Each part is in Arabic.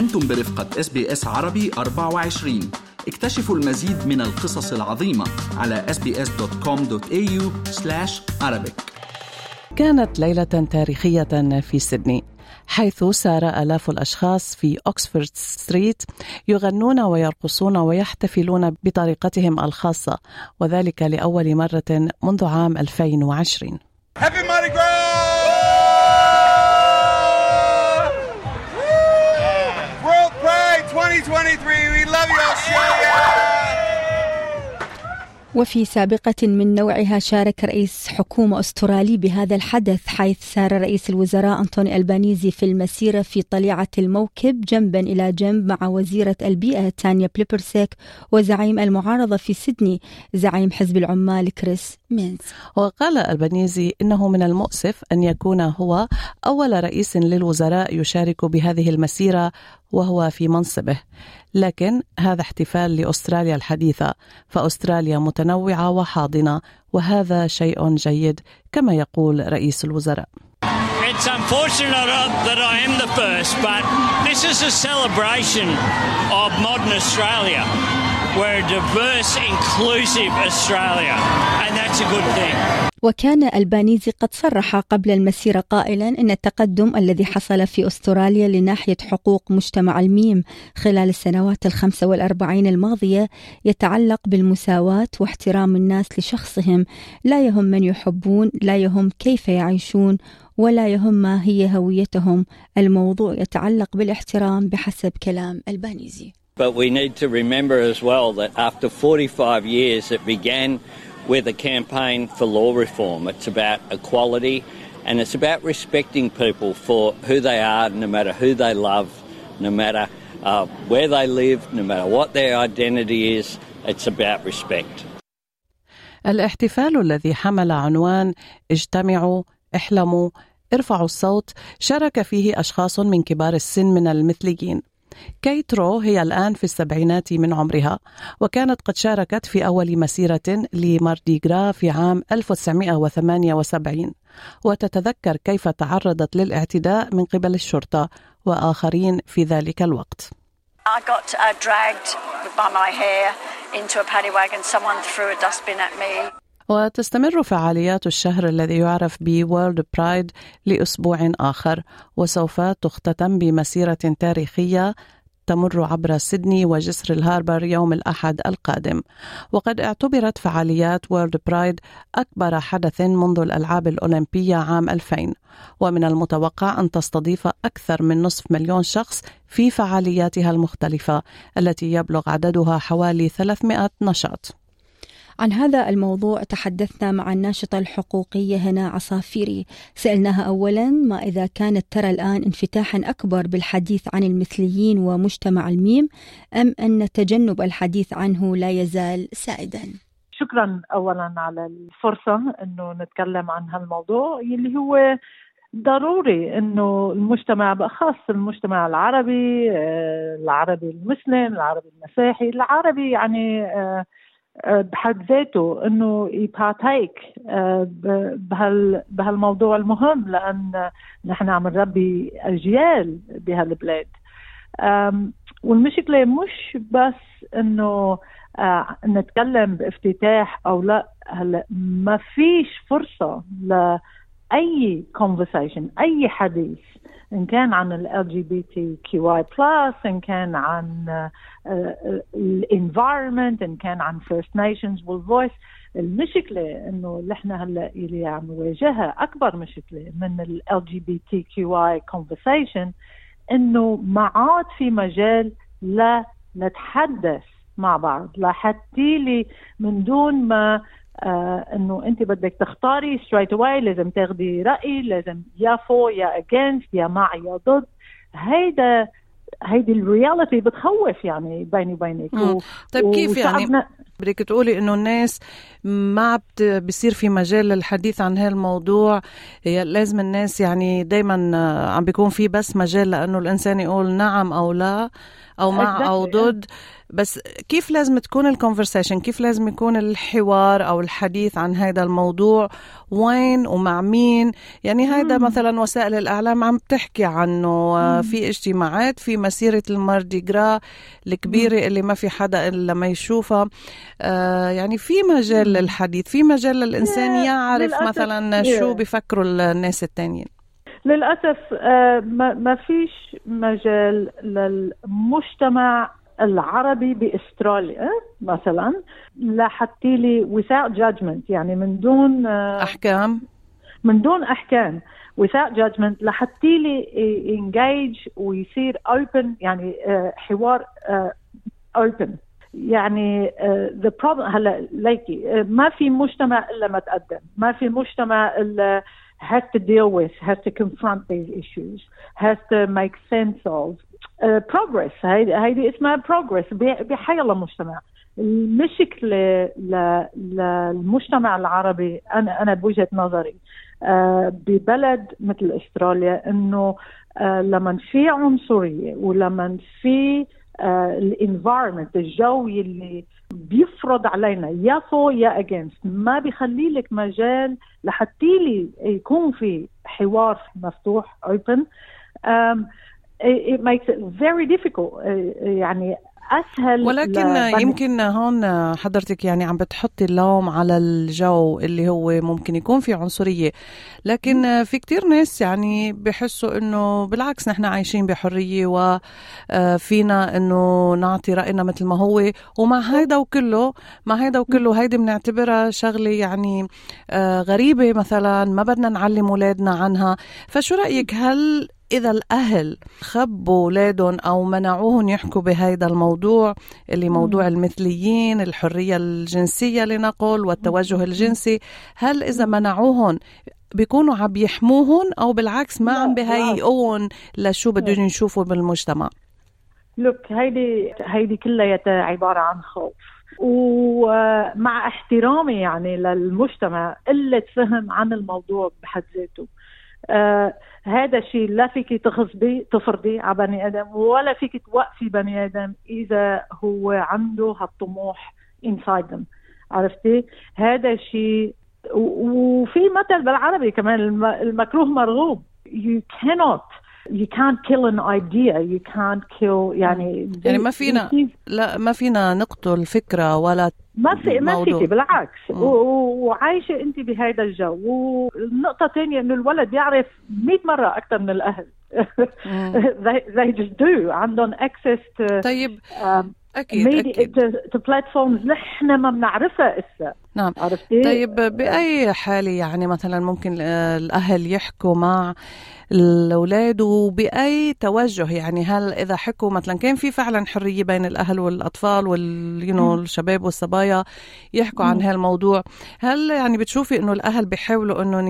أنتم برفقة SBS عربي 24 اكتشفوا المزيد من القصص العظيمة على sbs.com.au arabic. كانت ليلة تاريخية في سيدني حيث سار آلاف الأشخاص في أكسفورد ستريت يغنون ويرقصون ويحتفلون بطريقتهم الخاصة وذلك لأول مرة منذ عام 2020 Happy Mardi Gras! 2023, we love you Australia! وفي سابقة من نوعها شارك رئيس حكومة أسترالي بهذا الحدث حيث سار رئيس الوزراء أنطوني ألبانيزي في المسيرة في طليعة الموكب جنبا إلى جنب مع وزيرة البيئة تانيا بليبرسيك وزعيم المعارضة في سيدني زعيم حزب العمال كريس وقال ألبانيزي إنه من المؤسف أن يكون هو أول رئيس للوزراء يشارك بهذه المسيرة وهو في منصبه. لكن هذا احتفال لأستراليا الحديثة فأستراليا متنوعة وحاضنة وهذا شيء جيد كما يقول رئيس الوزراء. It's unfortunate that I am the first, but this is a celebration of modern Australia. We're a diverse, inclusive Australia, and that's a good thing. وكان البانيزي قد صرح قبل المسيرة قائلا أن التقدم الذي حصل في أستراليا لناحية حقوق مجتمع الميم خلال السنوات الخمسة والأربعين الماضية يتعلق بالمساواة واحترام الناس لشخصهم. لا يهم من يحبون لا يهم كيف يعيشون ولا يهم ما هي هويتهم. الموضوع يتعلق بالاحترام بحسب كلام البانيزي. But we need to remember as well that after 45 years, it began with a campaign for law reform. It's about equality and it's about respecting people for who they are, no matter who they love, no matter uh, where they live, no matter what their identity is. It's about respect. الاحتفال الذي حمل عنوان اجتمعوا احلموا ارفعوا الصوت شارك فيه اشخاص من كبار السن من المثليين كيترو هي الآن في السبعينات من عمرها وكانت قد شاركت في أول مسيرة لمارديغرا في عام 1978 وتتذكر كيف تعرضت للاعتداء من قبل الشرطة وآخرين في ذلك الوقت. I got uh, dragged by my hair into a paddy wagon. Someone threw a dustbin at me. وتستمر فعاليات الشهر الذي يعرف ب World Pride لأسبوع آخر وسوف تختتم بمسيرة تاريخية تمر عبر سيدني وجسر الهاربر يوم الأحد القادم. وقد اعتبرت فعاليات وورلد برايد أكبر حدث منذ الألعاب الأولمبية عام 2000 ومن المتوقع أن تستضيف أكثر من نصف مليون شخص في فعالياتها المختلفة التي يبلغ عددها حوالي 300 نشاط. عن هذا الموضوع تحدثنا مع الناشطة الحقوقية هنا عصافيري. سألناها أولا ما إذا كانت ترى الآن انفتاحا أكبر بالحديث عن المثليين ومجتمع الميم أم أن تجنب الحديث عنه لا يزال سائدا؟ شكرا أولا على الفرصة أنه نتكلم عن هالموضوع اللي هو ضروري إنه المجتمع باخص المجتمع العربي آه، العربي المسلم العربي المسيحي العربي يعني آه، بحد ذاته إنه يبارتيك آه، بهالموضوع المهم لأن نحن عم نربي أجيال بهالبلاد. والمشكلة مش بس إنه آه، نتكلم بافتتاح أو لا هلا ما فيش فرصة لاي conversation أي حديث إن كان عن ال جي بي تي كيو اي بلس إن كان عن ال environment إن كان عن First Nations وال Voice المشكلة إنه اللي إحنا هلأ اللي عم نواجهها أكبر مشكلة من ال جي بي تي كيو اي كونفرسيشن إنه ما عاد في مجال لا نتحدث مع بعض لحتى لي من دون ما آه إنه أنت بدك تختاري straight away لازم تاخدي رأي لازم يا for يا against يا مع يا ضد. هيدا هيدي ال reality بتخوف يعني بيني وبينك. طيب كيف يعني؟ بدك تقولي إنه الناس ما بصير في مجال للحديث عن هالموضوع. لازم الناس يعني دايما عم بيكون في بس مجال لأنه الإنسان يقول نعم أو لا. أو مع أو ضد. بس كيف لازم تكون ال conversation كيف لازم يكون الحوار أو الحديث عن هذا الموضوع؟ وين ومع مين؟ يعني هذا مثلا وسائل الإعلام عم تحكي عنه. مم. في اجتماعات في مسيرة ال Mardi Gras الكبيرة مم. اللي ما في حدا إلا ما يشوفها. آه يعني في مجال. للحديث في مجال للإنسان يعرف مثلا شو بيفكروا الناس التانيين. للأسف آه ما فيش مجال للمجتمع العربي بأستراليا مثلا. لاحظتي لي without judgment يعني من دون آه، أحكام. من دون أحكام without judgment. لاحظتي لي engage ويصير open يعني آه، حوار آه، open. يعني the problem هلا ليكي ما في مجتمع إلا ما تقدم ما في مجتمع إلا has to deal with has to confront these issues has to make sense of progress هيدي هيدي اسمها progress بحي الله مجتمع المشكلة للمجتمع. العربي أنا أنا بوجهة نظري آه، ببلد مثل أستراليا إنه آه، لما في عنصرية ولما في ال environment الجو اللي بيفرض علينا يا for يا against ما بيخلي لك مجال لحتى لي يكون في حوار مفتوح اوبن it makes it very difficult يعني أسهل ولكن يمكن هون حضرتك يعني عم بتحطي اللوم على الجو اللي هو ممكن يكون في عنصرية. لكن في كتير ناس يعني بحسوا إنه بالعكس نحن عايشين بحرية وفينا إنه نعطي رأينا مثل ما هو. ومع هيدا وكله مع هيدا وكله هيدي بنعتبرها شغلة يعني غريبة مثلا ما بدنا نعلم أولادنا عنها. فشو رأيك؟ هل إذا الأهل خبوا أولادهم أو منعوهم يحكوا بهذا الموضوع اللي موضوع المثليين الحرية الجنسية لنقل والتوجه الجنسي هل إذا منعوهم بيكونوا عم يحموهم أو بالعكس ما عم بهيئوهم لشو بدهم يشوفوا بالمجتمع؟ لوك هيدي هيدي كلها عبارة عن خوف. ومع احترامي يعني للمجتمع قلة فهم عن الموضوع بحد ذاته. آه هذا الشيء لا فيك تغصبي تفرضي على بني آدم ولا فيك توقفي بني آدم إذا هو عنده هالطموح inside them. عرفتي؟ هذا الشيء وفي مثل بالعربي كمان المكروه مرغوب. You cannot you can't kill an idea. You can't kill يعني يعني ما فينا لا ما فينا نقتل فكرة ولا ما في ما فيكي بالعكس. وعايشة أنت بهذا الجو. والنقطة الثانية إنه الولد يعرف 100 مرة أكثر من الأهل. they, they just do. عندهم access to طيب um, أكيد أكيد. بلاتفورمز نحن ما بنعرفها إسا. نعم. عرفتي؟ طيب بأي حاله يعني مثلا ممكن الأهل يحكوا مع الأولاد وبأي توجه؟ يعني هل إذا حكوا مثلا كان في فعلا حرية بين الأهل والأطفال وال الشباب والصبايا يحكوا عن هالموضوع هل يعني بتشوفي إنه الأهل بيحاولوا إنه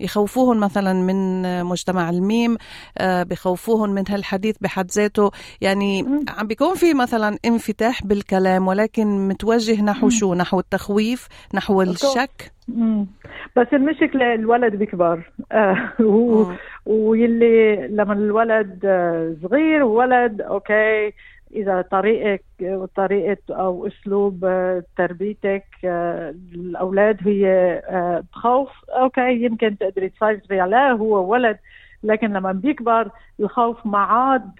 يخوفوهم مثلا من مجتمع الميم؟ آه، بخوفوهم من هالحديث بحد ذاته؟ يعني عم بيكون في مثلا انفتاح بالكلام ولكن متوجه نحو شو؟ نحو التخويف؟ نحو الشك. بس المشكلة الولد بيكبر آه ويلي لما الولد آه، صغير ولد okay إذا طريقك وطريقه أو أسلوب آه، تربيتك آه، الأولاد هي بخوف okay يمكن تقدري تسيطري عليه هو ولد. لكن لما بيكبر الخوف ما عاد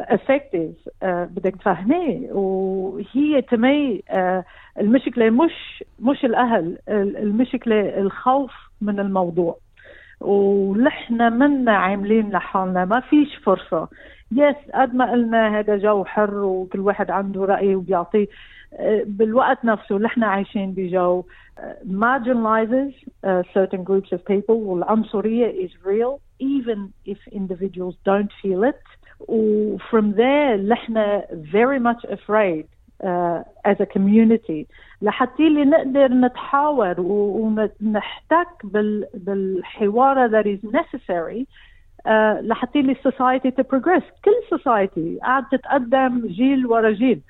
effective بدك تفهميه. وهي تمي المشكلة مش مش الأهل المشكلة الخوف من الموضوع. ونحن منا عاملين لحالنا ما فيش فرصة. يس قد ما قلنا هذا جو حر وكل واحد عنده رأي وبيعطيه بالوقت نفسه نحن عايشين بجو marginalizes certain groups of people. والعنصرية is real even if individuals don't feel it. From there نحن very much afraid uh, as a community. لحتى اللي نقدر نتحاور ونحتك بالحوار that is necessary uh, لحتى اللي society to progress. كل society قاعد تتقدم جيل ورا جيل.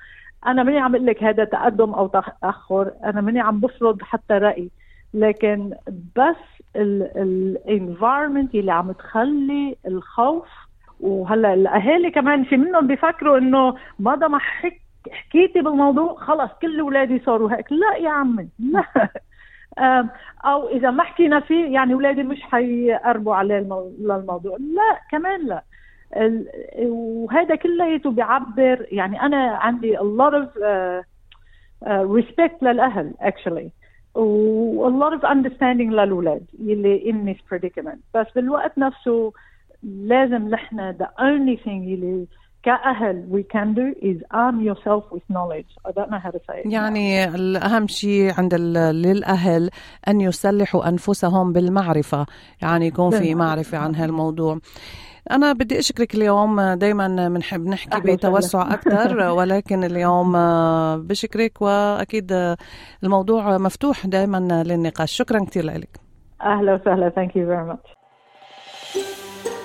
أنا ماني عم أقول لك هذا تقدم أو تأخر. أنا ماني عم بفرض حتى رأي. لكن بس الانفايرمنت اللي عم تخلي الخوف وهلا الأهالي كمان في منهم بيفكروا إنه ما حك حكيتي بالموضوع خلص كل أولادي صاروا هيك. لا يا عمي لا. أو إذا ما حكينا فيه يعني أولادي مش حيقربوا عليه للموضوع. لا كمان لا. وهذا كلياته بيعبر يعني أنا عندي a lot of uh, uh, respect للأهل actually. و a lot of understanding للأولاد يلي in this predicament. بس بالوقت نفسه لازم نحن the only thing يلي كأهل we can do is arm yourself with knowledge. I don't know how to say it. يعني الأهم شيء عند للأهل أن يسلحوا أنفسهم بالمعرفة يعني يكون في معرفة عن هالموضوع. أنا بدي أشكرك اليوم دايما بنحب نحكي بتوسع أكثر ولكن اليوم بشكرك وأكيد الموضوع مفتوح دايما للنقاش. شكرا كثير لك. أهلا وسهلا. Thank you very much.